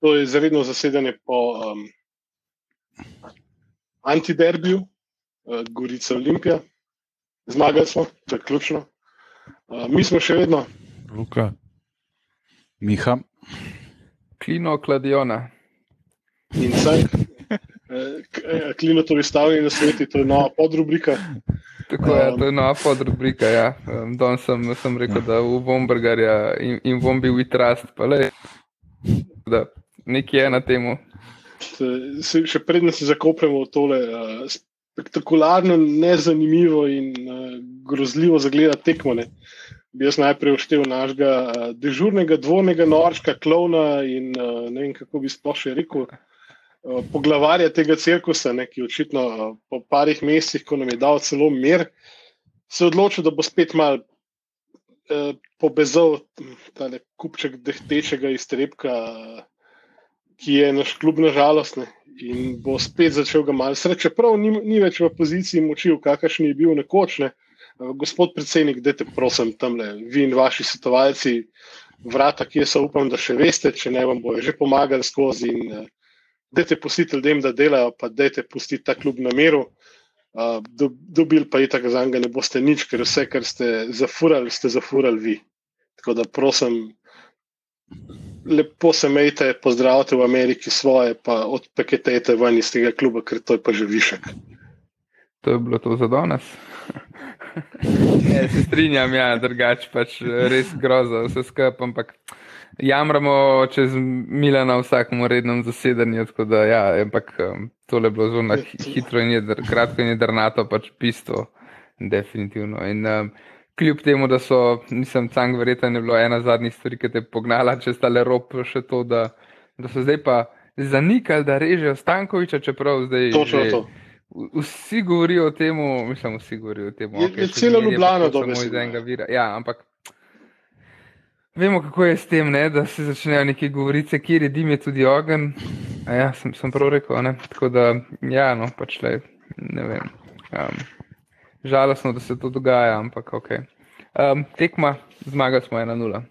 To je zaredno zasedanje po um, antiderbiju, uh, Gorica Olimpija. Zmagali smo, to je ključno. Uh, mi smo še vedno. Luka. Miha. Klino Kladiona. In saj, uh, klino to vystavljanje na svetu, to je nova podrubrika. Tako je, to je nova podrubrika. Ja. Um, Danes sem, sem rekel, da v Bombergarja in, in bom bil vitrast, pa le. Da, nekje je na tem. Še predtem se zakopljemo v tole uh, spektakularno, nezanimivo in uh, grozljivo zagleda tekmo. Ne. Bi jaz najprej uštev našega uh, dežurnega, dvornega norčka, klovna in uh, ne vem, kako bi sploh še rekel. Uh, poglavarja tega cirkusa, ne, ki očitno uh, po parih mesecih, ko nam je dal celo mir, se odločil, da bo spet mal uh, pobezal ta kupček dehtečega iztrebka, uh, ki je naš klub nažalost in bo spet začel ga mal sreče. Čeprav ni, ni več v poziciji moči, v kakršni je bil nekoč. Ne. Uh, gospod predsednik, dajte prosim tam le, vi in vaši svetovalci, vrata, ki so upam, da še veste, če ne vam bojo že pomagali skozi. In, uh, dajte pustiti ljudem, da delajo, pa dajte pustiti ta klub na miru. Uh, do, dobil pa je tako za njega, ne boste nič, ker vse, kar ste zafurali, ste zafurali vi. Tako da prosim, lepo se mejte, pozdravite v Ameriki svoje, pa odpekete ven iz tega kluba, ker to je pa že višek. To je bilo to za danes. ja, se strinjam, ja, drugače pač res grozo, vse skupaj, ampak jamramo čez Milana v vsakem rednem zasedanju. Da, ja, ampak um, tole je bilo zelo na hitro in jedr, kratko in jedrnato, pač bistvo, definitivno. In, um, kljub temu, da so, nisem cang verjeten, je bilo ena zadnjih stvari, ki te je pognala čez tale rop, še to, da, da so zdaj pa zanikali, da režejo Stankoviča, čeprav zdaj. Točno to. Vsi govorijo o tem, mislim, vsi govorijo o tem. Je, okay, je celo Ljubljano dobro. Ja, ampak Vemo, kako je s tem, ne? da se začnejo neke govorice, kjer je dim, je tudi ogen. Ja, sem, sem prav rekel. Ne? Tako da, ja, no, pač le, ne vem. Um, žalostno, da se to dogaja, ampak ok. Um, tekma, zmagali smo 1-0.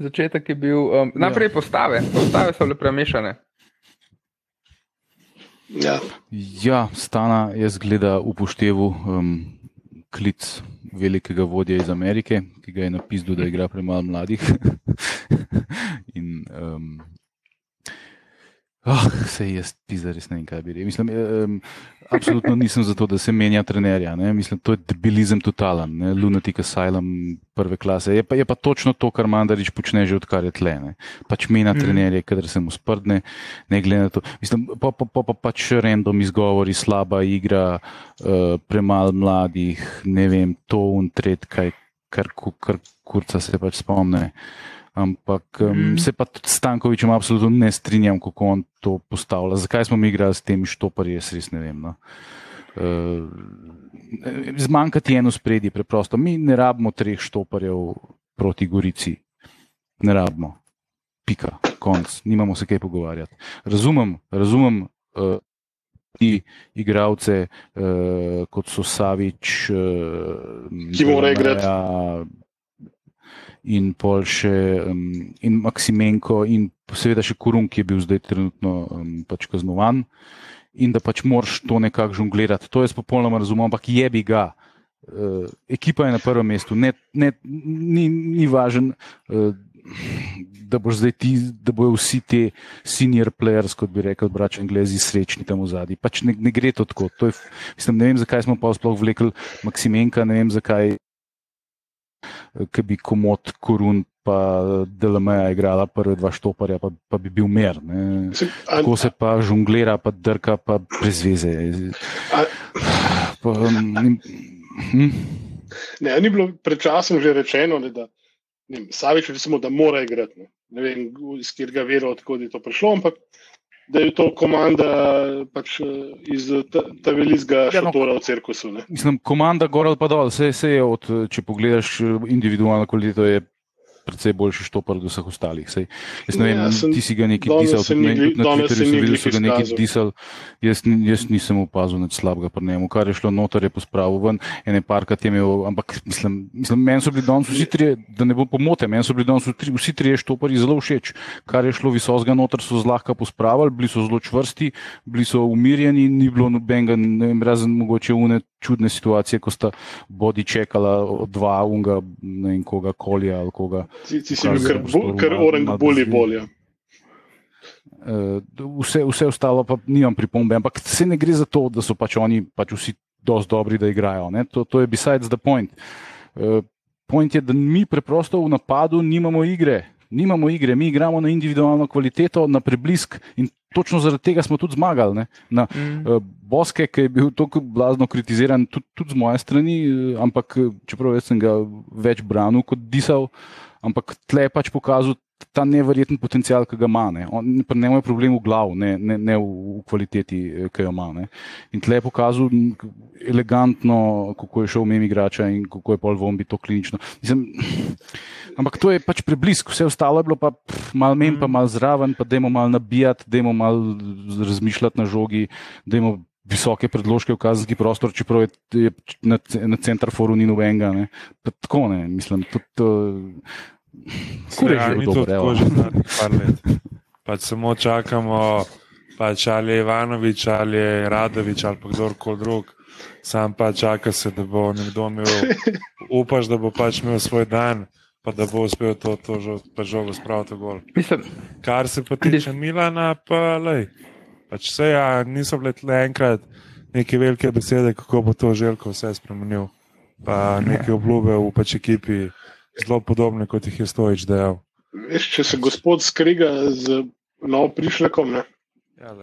Začetek je bil, um, najprej ja. postave, postave so bile premešane. Ja, ja stana je zgleda upošteval um, klic velikega vodja iz Amerike, ki ga je napisal, da igra premalo mladih. In, um, oh, se je jaz, pisa, res ne vem, kaj bi rekel. Mislim, um, absolutno nisem za to, da se menja trenerja. Ne? Mislim, to je debilizem totalen, ne? lunatic asylum prve klase. Je pa, je pa točno to, kar Mandarič počne že odkar je tle. Ne? Pač menja mm. trenerje, kadar se mu sprdne, ne glede na to. Mislim, pa, pa, pa, pa pač random izgovori, slaba igra, uh, premalo mladih, ne vem, to un tret, kaj, kar, kar kurca se pač spomne. Ampak um, mm. se pa s Stankovičem absolutno ne strinjam, kako on to postavlja. Zakaj smo mi igrali s temi štoparji, jaz res ne vem. No. Uh, Zmanjkati eno spredi, preprosto. Mi ne rabimo treh štoparjev proti Gorici. Ne rabimo. Pika, konc, nimamo se kaj pogovarjati. Razumem, razumem uh, ti igravce, uh, kot so Savič, uh, ki morajo igrati in pol še um, in Maksimenko, in seveda še Kurun, ki je bil zdaj trenutno um, pač kaznovan, in da pač moraš to nekako žonglirati. To jaz popolnoma razumem, ampak je bi ga. Uh, ekipa je na prvem mestu, ne, ne, ni, ni važen, uh, da boš zdaj ti, da bojo vsi ti senior players, kot bi rekel, brač Anglezi, srečni tam v zadnji. Pač ne, ne gre to tako. To je, mislim, ne vem, zakaj smo pa sploh vlekli Maksimenka, ne vem, zakaj ki bi komod korun. Pa Delameja igrala prve dva štoparja, pa, pa bi bil mer. Tako se pa žonglira, pa drka, pa brez veze. Hm? Ne, ni bilo pred časom že rečeno, ne, da Savič recimo, da mora igrati. Ne, ne vem, iz katerega vero, odkud je to prišlo, ampak da je to komanda pač, iz Tavelijskega ja, no, šatora v cirkusu. Ne. Mislim, komanda gor ali pa dol, vse, je od, če pogledaš individualno kvaliteto, je predvsej boljši štopar od vseh ostalih. Sej, jaz ne vem, ja, sem, ti si ga neki disal, tudi ne, tudi na Twitterju sem videl, da so ga neki disal, jaz, jaz nisem opazil nič slabega pri njemu, kar je šlo notor, je pospravil ven, ene parkrat je imel, ampak mislim, mislim meni so bili danes vsi trije, da ne bo pomote, meni so bili danes vsi trije štopari zelo všeč, kar je šlo visokega notor, so zlahka pospravili, bili so zelo čvrsti, bili so umirjeni, ni bilo nobenega, ne vem, razen mogoče une čudne situacije, ko sta bodi čekala dva unga, ne vem koga, kolja ali koga. Ti, ti si bil kar, kar orang bolje bolje. Uh, vse, vse ostalo pa nimam pripombe, ampak se ne gre za to, da so pač oni pač vsi dosti dobri, da igrajo. To, to je besides the point. Uh, point je, da mi preprosto v napadu nimamo igre. Nimamo igre, mi igramo na individualno kvaliteto, na preblisk in točno zaradi tega smo tudi zmagali. Ne? Na mm. uh, Boske, ki je bil tako blazno kritiziran, tudi, tudi z moje strani, uh, ampak čeprav sem ga več branil kot disal, ampak tle je pač pokazal ta nevreten potencial, ki ga ima. Ne. Pri njemu je problem v glavu, ne, ne, ne v, kvaliteti, eh, ki jo ima. Ne. In tle je pokazal elegantno, kako je šel mem igrača in kako je pol vombi to klinično. Mislim, ampak to je pač preblisk, vse ostalo je bilo pa malo menj, pa malo zraven, pa dajmo malo nabijati, dajmo malo razmišljati na žogi, dajmo visoke predložke v kazenski prostor, čeprav je, je na, na centru foru ni nobenega. Tako ne, mislim, tudi. To, Ja, mi to tako že zadnjih par let. Pač samo čakamo, pač ali je Ivanovič, ali je Radovič, ali pa kdorkoli drug. Sam pa čaka se, da bo nekdo imel, upaš, da bo pač imel svoj dan, pa da bo uspel to, to pa žogo spraviti gol. Mislim, Kar se pa tiče Milana, pa lej. Pač vse ja, niso bile tle enkrat neke velike besede, kako bo to želko vse spremenil. Pa neke obljube v pač ekipi zelo podobne, kot jih je Stojič dejal. Veš, če se gospod skriga z novo prišlekom. Ja,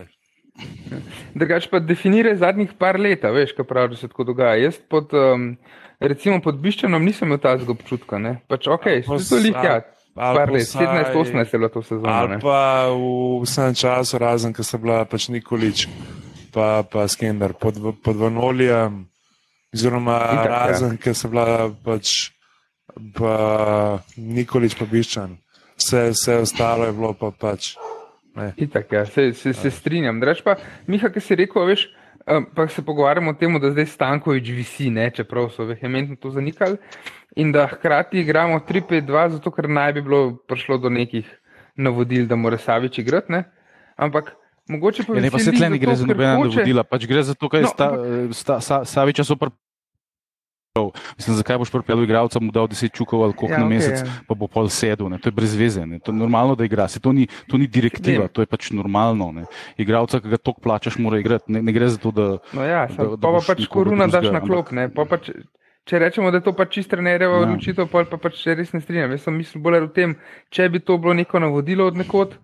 Drugač pa definira zadnjih par let, veš, kaj pravi, da se tako dogaja. Jaz pod, um, recimo pod Biščanom nisem imel tazga občutka. Ne? Pač ok, so to lihja. Par let, 17-18 je bilo to sezono. Ali pa v vsem času, razen, ko so bila pač Nikolič, pa, pa Skender pod, pod Vanolijem, oziroma ja. razen, ko so bila pač pa Nikolič, pa Biščan. Vse, vse ostalo je bilo pa pač. Itak, ja, se, se, se strinjam. Pa, Miha, ki si rekel, veš, pa se pogovarjamo o tem, da zdaj Stankovič visi, ne, čeprav so vehementno to zanikali, in da hkrati igramo 3-5-2, zato ker naj bi bilo prišlo do nekih navodil, da mora Savič igrati, ne. Ampak mogoče pa. Ja, ne, pa se tle ne gre za nobena navodila, pač gre za to, kaj no, sta, sta, sta, Saviča so pr Mislim, zakaj boš pripeljal igralca, mu dal 10 čukov ali koliko ja, na mesec, okay, ja. pa bo pol sedel. Ne? To je brez veze. Ne? To je normalno, da igra. Se, to, ni, to ni direktiva, ne. to je pač normalno. Ne? Igralca, ki ga toliko plačaš, mora igrati. Ne, ne gre za to, da. No ja, da, da pa, pa pač koruna daš na klop. Pač, če rečemo, da je to pač čisto nereva ja. odločitev, pa pač res ne strinjam. Jaz sem mislil bolj o tem, če bi to bilo neko navodilo od nekod.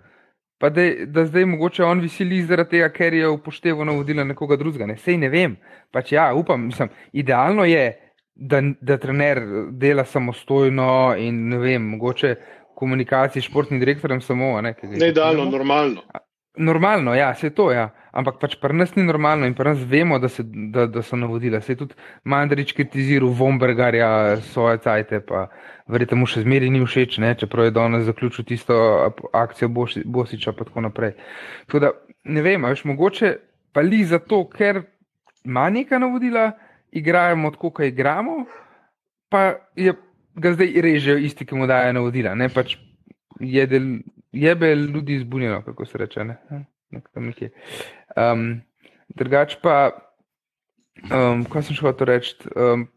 Pa da, da zdaj mogoče on visili zaradi tega, ker je upošteval navodila nekoga drugega. Ne? Sej ne vem. Pač ja, upam, mislim, idealno je, da, da trener dela samostojno in ne vem, mogoče komunikacije s športnim direktorjem samo. Ne, ne idealno, normalno. Normalno, ja, se je to, ja. ampak pač pri nas ni normalno in pri nas vemo, da, se, da, da so navodila. Se je tudi Mandrič kritiziral Vombergarja, svoje cajte, pa verjetno mu še zmeri ni všeč, ne, čeprav je danes zaključil tisto akcijo Bosiča in tako naprej. Tako da ne vem, veš, mogoče pa li zato, ker ima neka navodila, igramo tako, kot igramo, pa je, ga zdaj režejo isti, ki mu dajo navodila. Ne pač je del, jebe ljudi zbunjeno, kako se reče. Ne? Um, drugač pa, um, ko sem šel to reči. Um,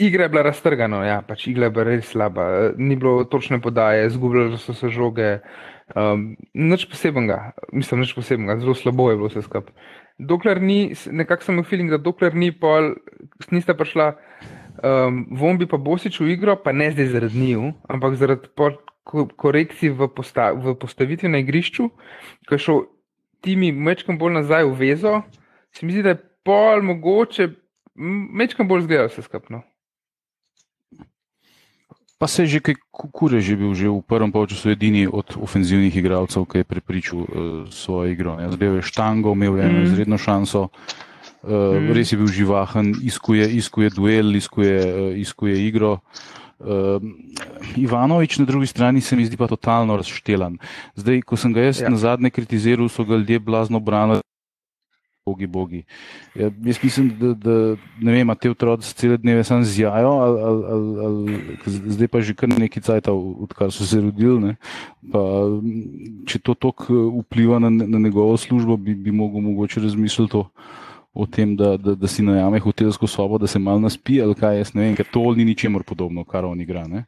Igra je bila raztrgana, ja, pač igra je bila res slaba, ni bilo točne podaje, zgubljali so se žoge, um, nič posebnega, mislim, nič posebnega, zelo slabo je bilo vse skupaj dokler ni, nekako sem imel feeling, da dokler ni pol, nista prišla um, Vombi pa Bosič v igro, pa ne zdaj zaradi njiju, ampak zaradi korekcij v, posta, v postavitvi na igrišču, ko je šel timi mečkam bolj nazaj v vezo, se mi zdi, da je pol mogoče mečkam bolj zgledal vse skupno. Pa se je že kaj kure že bil že v prvem polčasu edini od ofenzivnih igralcev, ki je prepričal uh, svojo igro. Zdaj je štango, imel je mm. izredno šanso, uh, mm. res je bil živahen, iskuje, iskuje duel, iskuje, uh, iskuje igro. Uh, Ivanovič na drugi strani se mi zdi pa totalno razštelan. Zdaj, ko sem ga jaz ja. na zadnje kritiziral, so ga ljudje blazno branili. Bogi, bogi. Ja, jaz mislim, da, da ne vem, te otroci cele dneve samo zjajo, ali, ali, ali, ali, zdaj pa že kar nekaj cajt, odkar so se rodili. Pa, če to tako vpliva na, na njegovo službo, bi, bi mogel mogoče razmisliti o, o tem, da, da, da si najame hotelsko sobo, da se mal naspi ali kaj. Jaz ne vem, ker to ni ničemor podobno, kar on igra. Ne?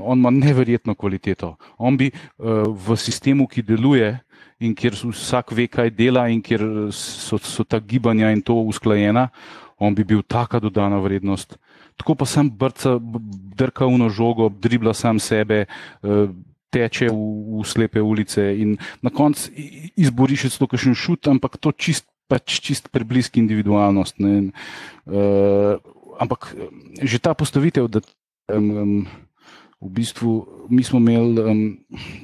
On ima neverjetno kvaliteto. On bi uh, v sistemu, ki deluje in kjer vsak ve, kaj dela, in kjer so, so ta gibanja in to usklajena, on bi bil taka dodana vrednost. Tako pa sem brca, drka v nožogo, dribla sam sebe, eh, teče v, v slepe ulice in na koncu izboriš to, kar še šut, ampak to čist, pač čist prebliski individualnost. Uh, ampak že ta postavitev, da. Um, um, v bistvu mi smo imeli um,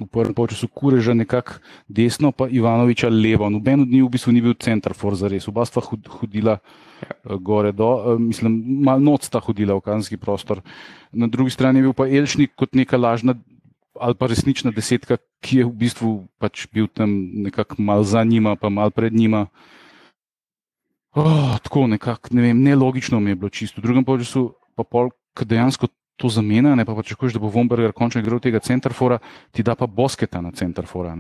v prvem času Kureža nekako desno, pa Ivanoviča levo. Noben od njih v bistvu ni bil center for za res. Oba sta hodila uh, gore do, uh, mislim, malo noč sta hodila v kazenski prostor. Na drugi strani je bil pa Elšnik kot neka lažna ali pa resnična desetka, ki je v bistvu pač bil tam nekako mal za njima, pa mal pred njima. Oh, tako nekako, ne vem, nelogično mi je bilo čisto. V drugem času pa pol, dejansko to zamenja, ne pa hočeš, da bo Vomberger končno igral tega centrafora, ti da pa bosketa na centrafora.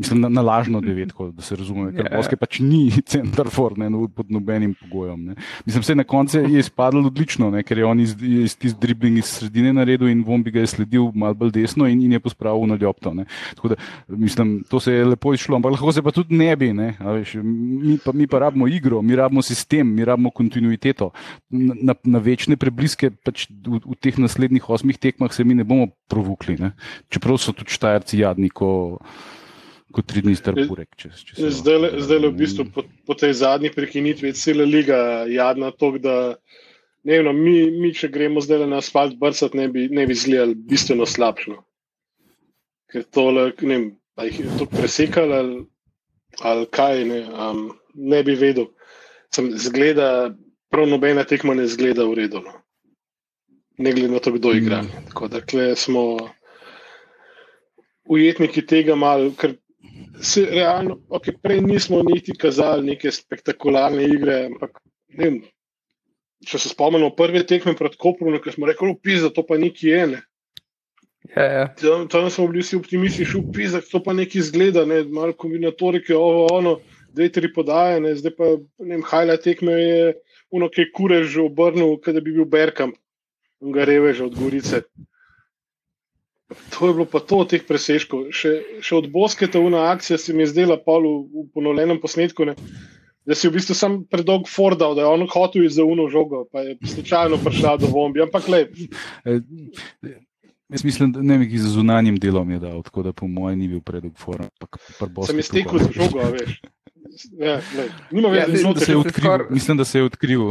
Mislim, na, na lažno devetko, da se razume, ker yeah. Ja. Boske pač ni center for, ne, no, pod nobenim pogojem. Ne. Mislim, vse na koncu je izpadlo odlično, ne, ker je on iz, iz tistih dribling iz sredine naredil in Vom bi ga je sledil malo bolj desno in, in je pospravil na ljopto. Tako da, mislim, to se je lepo izšlo, ampak lahko se pa tudi ne bi, ne, veš, mi, pa, mi pa rabimo igro, mi rabimo sistem, mi rabimo kontinuiteto. Na, na, na večne prebliske pač v, v teh naslednjih osmih tekmah se mi ne bomo provukli, ne. čeprav so tudi štajerci jadni, ko kot tri dni star purek. Če, če zdaj, le, zdaj le v bistvu po, po tej zadnji prekinitvi je cela liga jadna tok, da ne vem, no, mi, mi, če gremo zdaj na asfalt brcati, ne bi, ne bi zgledali bistveno slabšno. Ker tole, ne vem, pa jih je to presekalo ali, ali kaj, ne, um, ne bi vedel. Sem zgleda, prav nobena tekma ne zgleda v redu. No. Ne glede na to, kdo igra. Mm. Tako da, smo ujetniki tega malo, ker se realno, okay, prej nismo niti kazali neke spektakularne igre. Ampak, vem, če se spomnimo prve tekme pred Koprom, ki smo rekli, upis, da to pa neki je. Ne. Ja, ja. Tam, tam smo bili vsi optimisti, šel upis, da to pa neki zgleda, ne, malo kombinatorike, ovo, ono, dve, tri podaje, ne, zdaj pa ne vem, hajla tekme je uno, ki je kurež obrnil, da bi bil Berkam, ga reveže od Gorice. To je bilo pa to teh presežkov. Še, še od Bosketa v akciji se mi je zdela v, v ponovljenem posnetku, ne, da si v bistvu sam predolg Fordal, da je on hotel iz uno žogo, pa je slučajno prišla do bombi, ampak lep. E, jaz mislim, da ne bi z zunanjim delom je dal, tako da po mojem ni bil predolg Fordal. Sem iztekel z žogo, veš. Ja, Nima več, ja, da se je odkril. Mislim, da se je odkril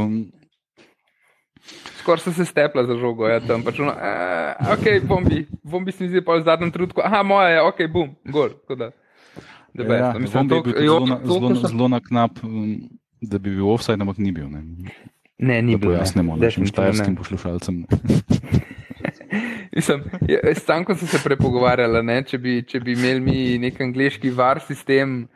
skoraj so se stepla za žogo, ja, tam pač, no, uh, ok, bombi, bombi se mi zdi pa v zadnjem trenutku, aha, moja je, ok, bum, gol. Ja, mislim, tok, je bil zelo, zelo, zelo, zelo na knap, um, da bi bil offside, ampak ni bil. Ne, ne ni bil. Pojasnemo našim štajerskim poslušalcem. Mislim, ja, s Stankom so se prepogovarjali, če, če bi imeli mi nek angliški var sistem,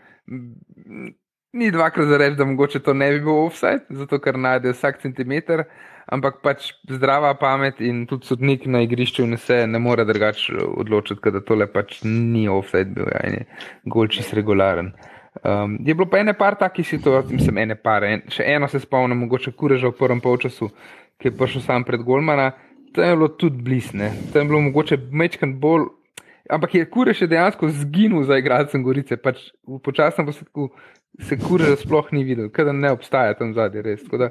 ni dvakrat za reči, da mogoče to ne bi bil offside, zato ker najde vsak centimeter ampak pač zdrava pamet in tudi sodnik na igrišču ne se ne more drugače odločiti, da tole pač ni offset bil, ja, je gol čist regularen. Um, je bilo pa ene par takih situacij, mislim, ene par, en, še eno se spomnim, mogoče kureža v prvem polčasu, ki je prišel sam pred Golmana, tam je bilo tudi blisne, tam je bilo mogoče mečkan bolj. Ampak je kurež dejansko zginil za igralcem Gorice, pač v počasnem posvetku se kurež sploh ni videl, ker ne obstaja tam zadnji res. Da,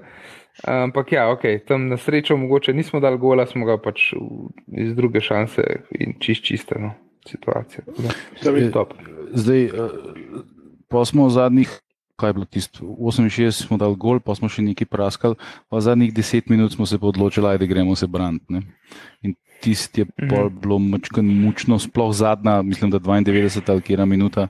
Ampak ja, ok, tam na srečo mogoče nismo dali gola, smo ga pač iz druge šanse in čist čiste no, situacije. Zdaj, eh, pa smo v zadnjih, kaj je bilo tisto, 68 smo dali gol, pa smo še nekaj praskali, pa zadnjih 10 minut smo se odločili, da gremo se braniti. In tisti je mm -hmm. bilo mučno, sploh zadnja, mislim, da 92 ali kera minuta,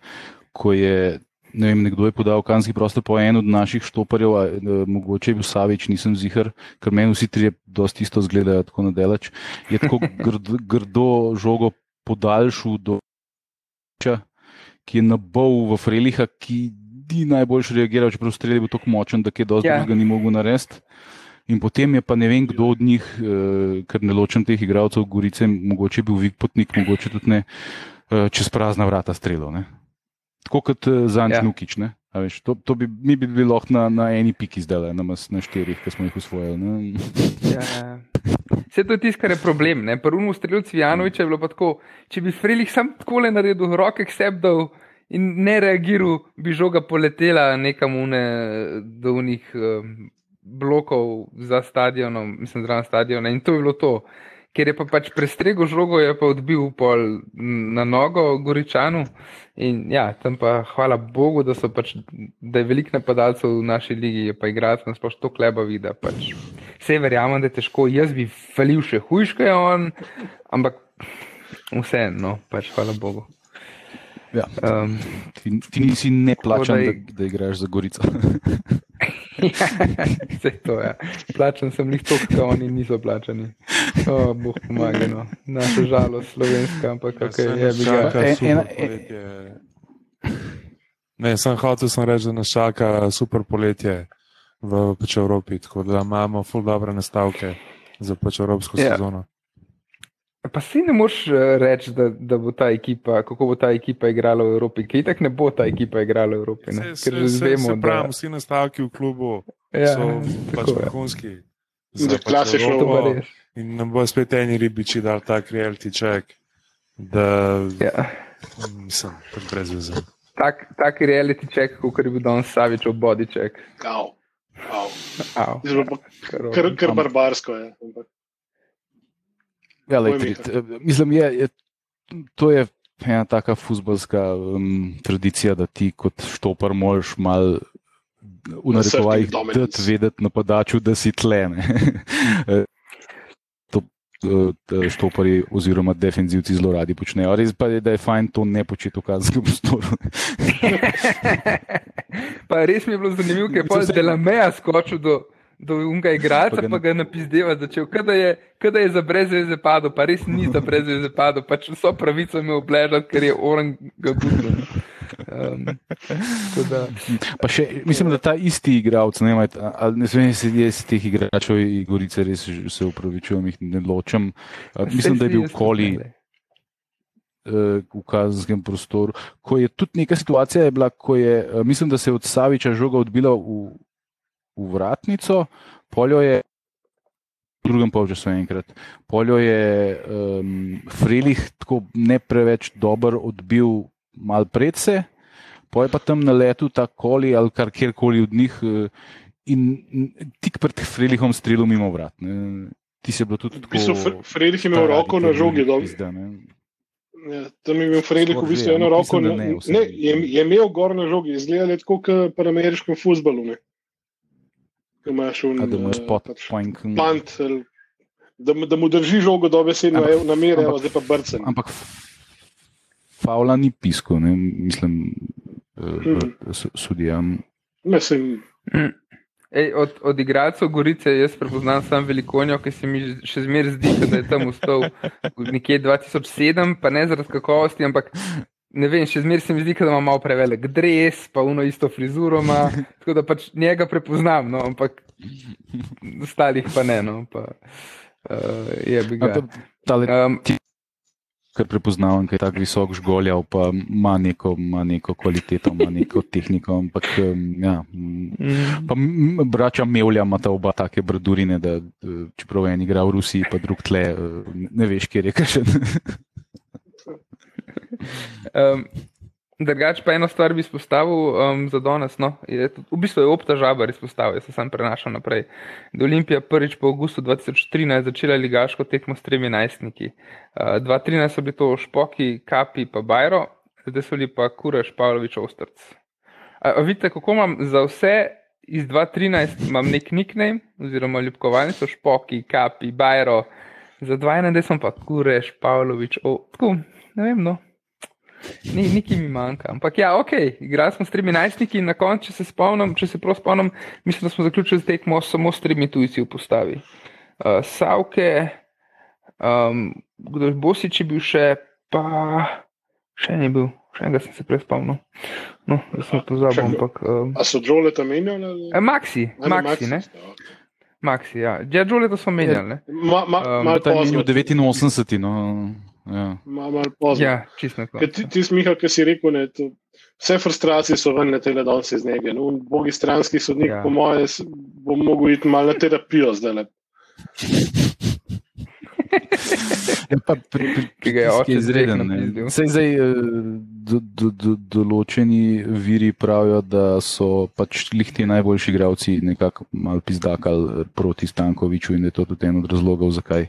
ko je ne vem, nekdo je podal kanski prostor po eno od naših štoparjev, a, e, mogoče je bil Savič, nisem zihar, ker meni vsi trije dosti isto zgledajo tako nadelač. Je tako grdo, grdo žogo podaljšal do Ča, ki je nabol v Freliha, ki ni najbolj reagiral, čeprav strelj je bil tako močen, da je dosti Ja. drugega ni mogel narediti. In potem je pa ne vem, kdo od njih, eh, ker ne ločem teh igralcev, Gorice, mogoče je bil Vik Potnik, mogoče tudi ne, eh, čez prazna vrata strelov. Tako kot uh, Zanč Ja. ja. Nukič. ne. A Veš, to, to bi, mi bi bili lahko na, na eni piki zdaj, na, na štirih, ki smo jih usvojili. ne. Ja. Vse to je tisto, kar je problem. Prvemu streljcu Janoviča je bilo pa tako, če bi Frelih sam tako le naredil, roke k sebi dal in ne reagiral, bi žoga poletela nekam une, do unih um, blokov za stadionom, mislim, zraven stadiona in to je bilo to. Ker je pa pač prestregel žogo, je pa odbil pol na nogo Goričanu. In ja, tam pa hvala Bogu, da, pač, da je veliko napadalcev v naši ligi, je pa igrati na splošno to klebavi, da pač vse verjamem, da je težko. Jaz bi falil še hujš, kot je on, ampak vseeno, no, pač hvala Bogu. Ja. Um, Ti, ti nisi neplačen, da da, je- da igraš za Gorico. Vse to je. Ja. Plačan sem jih toliko, kot oni niso plačani. O, Bog pomaga, no. Naša žalost, slovenska, ampak Ja, okay, je nas bi ga. čaka En- super ena- poletje. Ne, sem hotel sem reči, da nas čaka super poletje v pač Evropi, tako da imamo ful dobre nastavke za pač evropsko Ja. sezono. Pa si ne moreš eh, reči, da, da bo ta ekipa, kako bo ta ekipa igrala v Evropi, ker itak ne bo ta ekipa igrala v Evropi. Ne? Se, Ker se, že se, vemo, se pravi, da vsi nastavki v klubu ja, so pač tako vrhunski. Za pač klasično- Evropo. res. In nam bo spet eni ribiči dal tak reality check, da Ja. pač brez veze. Tak, tak reality check, kot je bil danes Savičov body check. Au. Au. Au, kar- Kar, kar barbarsko je. ampak Ja, lej, Povej mi, tri, t- mislim, je, je, to je ena taka futbalska um, tradicija, da ti kot štopar moraš mal v narekovajih dominance. dati vedeti napadaču, da si tle. ne. Eh, to eh, štopari oziroma defenzivci zelo radi počnejo. Res pa je, da je fajn to ne početi v kazenskem prostoru. pa res mi je bilo zanimivo, ker je Mislim, pol se- Delameja skočil do, do unga igralca, Pa ga pa ga napizdeva začel, kada je, kada je za brezveze padel, pa res ni za brezveze padel, pač vso pravico imel obležati, ker je orang ga gudil. Um, da, Pa še, mislim, da ta isti igralec, ne, ne vem, se jaz teh igračev iz Gorice res se upravičujem, jih ne ločem. Mislim, da je bil Koli. eh, v kazenskem prostoru. Ko je tudi neka situacija, je bila, ko je, eh, mislim, da se je od Saviča žoga odbila v, v vratnico, poljo je. V drugem polčasu enkrat. Poljo je um, Frelih tako ne preveč dober odbil mal predse, poje pa tam na letu ta koli ali kar kjerkoli od njih eh, in tik pred Frelihom strelil mimo vrat. Ne. Ti se je bilo tudi V tako. bistvu Fre- Fredrik je imel roko na žogi. ne. Ja, tam je imel Fredrik v bistvu eno roko. mislim, ne ne, je, je imel gor na žogi, izgleda tako kot pri ameriškem futbalu. Ne. Ko imaš un, A da mu je eh, spot pač point. pant, ali da, mu- da mu drži žogo dobesedno Ampak- na mere, ampak- zdaj pa brcen. Ampak Favla ni pisko, ne, mislim, Mhm. uh, sudijam. Mislim, Ej, od, od igralcev Gorice jaz prepoznam samo velikonjo, ki se mi še zmeraj zdi, da je tam ustal nekje 2007, pa ne zaradi kakovosti, ampak ne vem, še zmeraj se mi zdi, da ima malo prevelik dres, pa uno isto frizuro ima, tako da pač njega prepoznam, no, ampak ostalih pa ne. No, pa, uh, je bi ga. Um, kar prepoznavam, ker je tako visok žgoljav, pa ima neko, ima neko kvaliteto, ima neko tehniko. Ampak, ja, mm, pa braća Mevlja imata oba take bradurine, da eh, čeprav en igra v Rusiji, pa drug tle, eh, ne veš, kje je kakšen. Um, Drugač pa eno stvar bi izpostavil um, za danes. No, je, v bistvu je opta žabar izpostavil, jaz se sam prenašam naprej. Da Olimpija prvič po avgustu 2013 začela ligaško tekmo s tremi najstniki. Uh, 2013 so bili to Špoki, Kapi pa Bajro, zdaj so bili pa Kureš, Pavlovič, Ostrc. A, a vidite, kako imam za vse iz 2013 imam nek nickname, oziroma ljubkovalni so Špoki, Kapi, Bajro, za 21 sem pa Kureš, Pavlovič, o, tako, ne vem, no. Ni, Nekaj mi manjka. Ampak ja, ok, igrali smo s tremi najstniki in na koncu, če se spomnim, če se prav spomnim, mislim, da smo zaključili tekmo samo s tremi tujci v postavi. Uh, Savke, um, kdo je Bosič je bil še, pa še ni bil, še enega sem se prej spomnil. No, da sem pozabil, ampak. Um, A so Džole tam menjali? eh, Maxi, A ne, Maxi, ne? Maxi, ja. Ja, Džole to smo menjali, ne? Ma, ma, Um, mal Ta je pozno. minil 89, no. Ja. Ma, mal pozno. Ja, čisto. Ker Ti, ti smiha, ki si rekel, ne, to, vse frustracije so ven letele danes iz njega. No, bogi stranski sodnik, Ja. ja. po moje, s- bo mogel iti malo na terapijo zdaj. Le. Ja, pa pri, pri, Ki ga je pritisk oče izreden. direkt ne. napizdil. Saj zdaj eh, do, do, do, določeni viri pravijo, da so pač lih ti najboljši igravci nekako mal pizdakali proti Stankoviču in da je to tudi en od razlogov, zakaj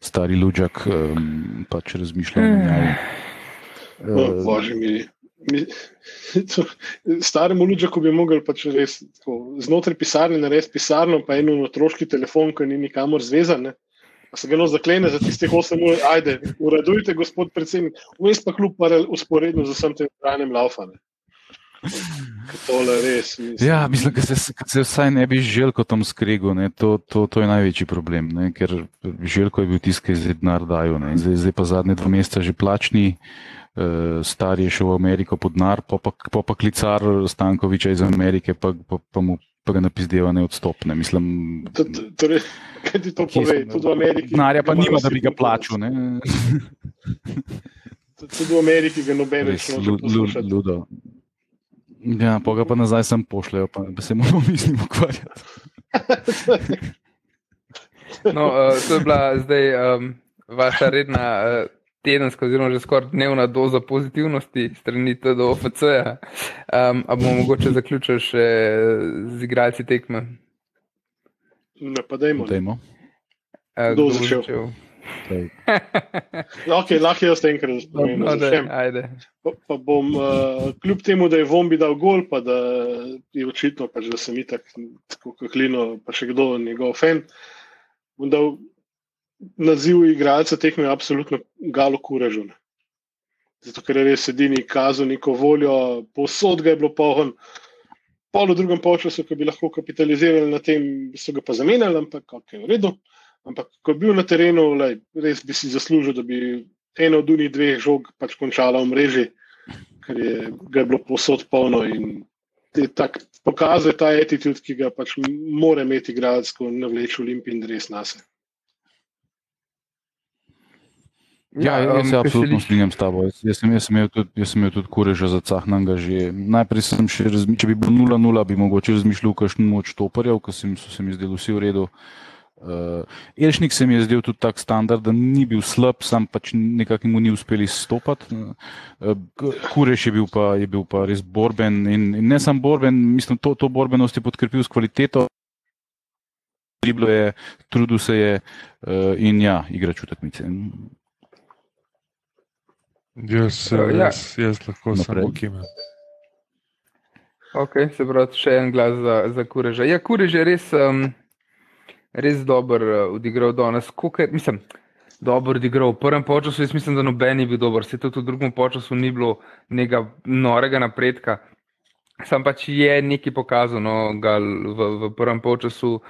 stari Luđak um, pač razmišlja o menjavi. No, Eh, Bože mi. mi to, staremu Luđaku bi mogli pač res tako, znotraj pisarne narediti pisarno, pa eno otroški telefon, ki ni nikamor zvezan. Ne. Se ga zaklene za tistih 8 ur, ajde, uradujte, gospod predsednik, vmes pa kljub usporedno z vsem tem trajanjem laufane. Tole res. Mislim. Ja, mislim, da se, ka se vsaj ne bi želko tam skregal, to, to, to je največji problem, ne, ker želko je bil je zdaj denar ne, zdaj, zdaj pa zadnje dva meseca že plačni, uh, star je šel v Ameriko pod denar, pa, pa, pa, pa klicar Stankoviča iz Amerike, pa, pa, pa mu pa ga napizdeva ne odstopne. Mislim, To- to- Torej, kaj ti to pove? Tudi v Ameriki. denarja pa nima, da bi ga plačal. Ne. Tudi v Ameriki ga noben več poslušati. ludo. Ja, pa ga pa nazaj sem pošljajo, pa se moramo mi z njim ukvarjati. No, uh, to je bila zdaj um, vaša redna uh, tedenska, oziroma že skoraj dnevna doza pozitivnosti strani TDOFC-ja. Um, a bomo mogoče zaključili še z igralci tekme? Ne, pa dajmo. Dajmo. Uh, Kdo bo začel? Daj. Okay, lahko jaz enkrat spomnim. No, No, daj, ajde. pa, pa bom, uh, kljub temu, da je Vombi dal gol, pa da je očitno, pač, da sem itak, tako kot Klino, pa še kdo njegov fan, bom dal naziv igralca tekme absolutno Galo Kurežun. Zato, ker je res edini kazal neko voljo, posod ga je bilo poln. Pol v drugem polčasu, ki bi lahko kapitalizirali na tem, so ga pa zamenjali, ampak ok, v redu. Ampak, ko je bil na terenu, lej, res bi si zaslužil, da bi eno od unih dveh žog pač končala v mreži, ker je, je bilo posod polno. Je pokazuje ta attitude, ki ga pač mora imeti igralec, ko navleče Olimpij in res nas. Ja, jaz se um, absolutno Kešelič- strinjam s tabo. Jaz, jaz, sem, jaz, sem imel tudi, imel tudi kureža za cahnanga že. Najprej sem še razmišljal, če bi bilo 0-0, bi mogoče razmišljal, kakšen moč toparjev, ker sem, so se mi zdeli vsi v redu. Uh, Elšnik se mi je zdel tudi tak standard, da ni bil slab, sam pač nekako mu ni uspel izstopati. Uh, Kureš je bil, pa, je bil pa res borben in, in ne sam borben, mislim, to, to borbenost je podkrepil s kvaliteto. Driblo je, trudil se je uh, in ja, igra čutekmice. Jaz, Ja. jaz, jaz lahko Naprej. samo kimem. Ok, se pravi, še en glas za, za Kureža. Ja, Kurež je res, um, res dober uh, odigral danes. Kukaj, mislim, dober odigral. V prvem času jaz mislim, da noben ni bil dober, se tudi v drugem času ni bilo nekega norega napredka. Sam pač je nekaj pokazal, no, gal v, v prvem času,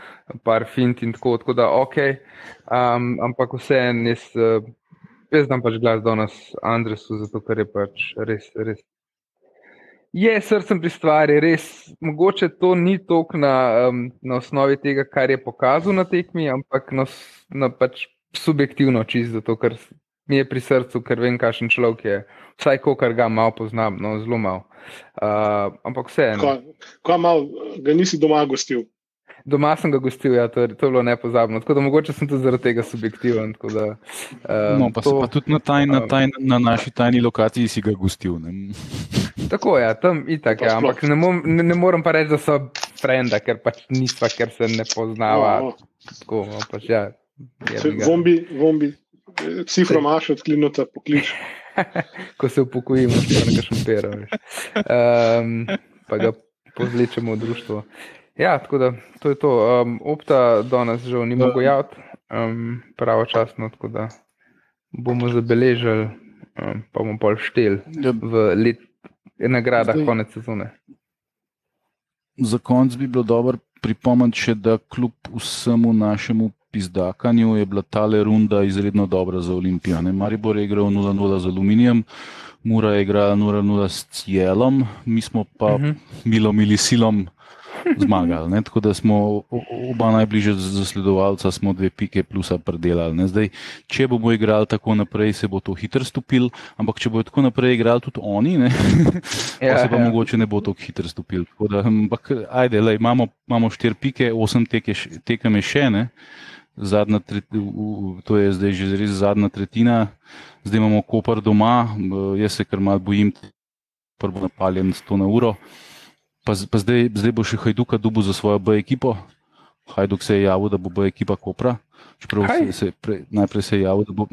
par fint in tako, tako da ok, um, ampak vseeno jaz, uh, jaz dam pač glas danes Andresu, zato ker je pač res, res Je srcem pri stvari, res. Mogoče to ni toliko na, um, na osnovi tega, kar je pokazal na tekmi, ampak na, na pač subjektivno čisto, zato ker mi je pri srcu, ker vem, kakšen človek je. Vsaj ko, kar ga malo poznam, no, zelo malo. Uh, ampak vseeno. Ko, ko mal, ga nisi doma gostil. Doma sem ga gostil, ja, to, je- to je bilo nepozabno. Tako da mogoče sem tudi zaradi tega subjektiven. tako Da, um, No, pa, to, pa tudi na, taj, na, taj, na naši tajni lokaciji si ga gostil. Ne? Tako je, ja, tam itak, ja, ampak ne, mom, ne, ne morem pa reči, da so frenda, ker pač nisva, ker se ne poznava. No, Tako, no, pač, ja, vombi, cifro imaš odklinuta, poklič. ko se upokojimo, še nekaj šumpera. Um, pa ga pozličemo v društvo. Ja, tako da to je to. Um, opta danes žal ni mogel javiti um, pravočasno, tako da bomo zabeležili. Um, pa bomo pol štel Ja, v let, nagradah Zdaj- konec sezone. Za konec bi bilo dobro pripomniti še, da kljub vsemu našemu pizdakanju je bila ta runda izredno dobra za Olimpijo. ne. Maribor je igral 0-0 z Aluminijem, Mura je igrala 0-0 s Cielom, mi smo pa Mhm. milo mili silom zmagali. Ne? Tako da smo oba najbližje zasledovalca, smo dve pike plusa predelali. Ne? Zdaj, če bomo igrali tako naprej, se bo to hitro stopil, ampak če bodo tako naprej igrali tudi oni, ne? pa Ja, se pa ja. mogoče ne bo tako hitro stopil. Tako Da, ampak, ajde, lej, imamo, imamo štiri pike, osem teke, š- tekem je še ne. Zadnja, tret, v- v- to je zdaj že res zadnja tretjina, zdaj imamo Koper doma, eh, jaz se kar mal bojim, prvo napaljen 100 na uro. Pa, pa zdaj, zdaj bo še Hajduka dubu za svojo B ekipo. Hajduk se je javil, da bo B ekipa Kopra. Čeprav se, se, pre, najprej se je javil, da bo,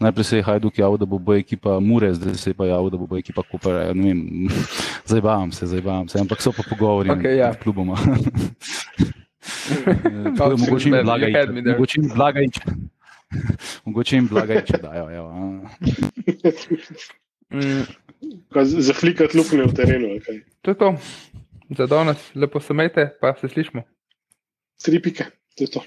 najprej se je Hajduk javil, da bo B ekipa Mure, zdaj se je pa javil, da bo B ekipa Kopra. Ja, ne vem, Zabavam se, zabavam se, ampak so pa pogovori Okej, ja. med kluboma. Tako Mogoče jim blaga there. Mogoče jim blaga iče. Mogoče jim blaga iče, dajo. Evo. Mm, Zaflikati luknje v terenu. ali kaj? to je to. Za danes lepo se majte, pa se slišmo. Tri pike, to je to.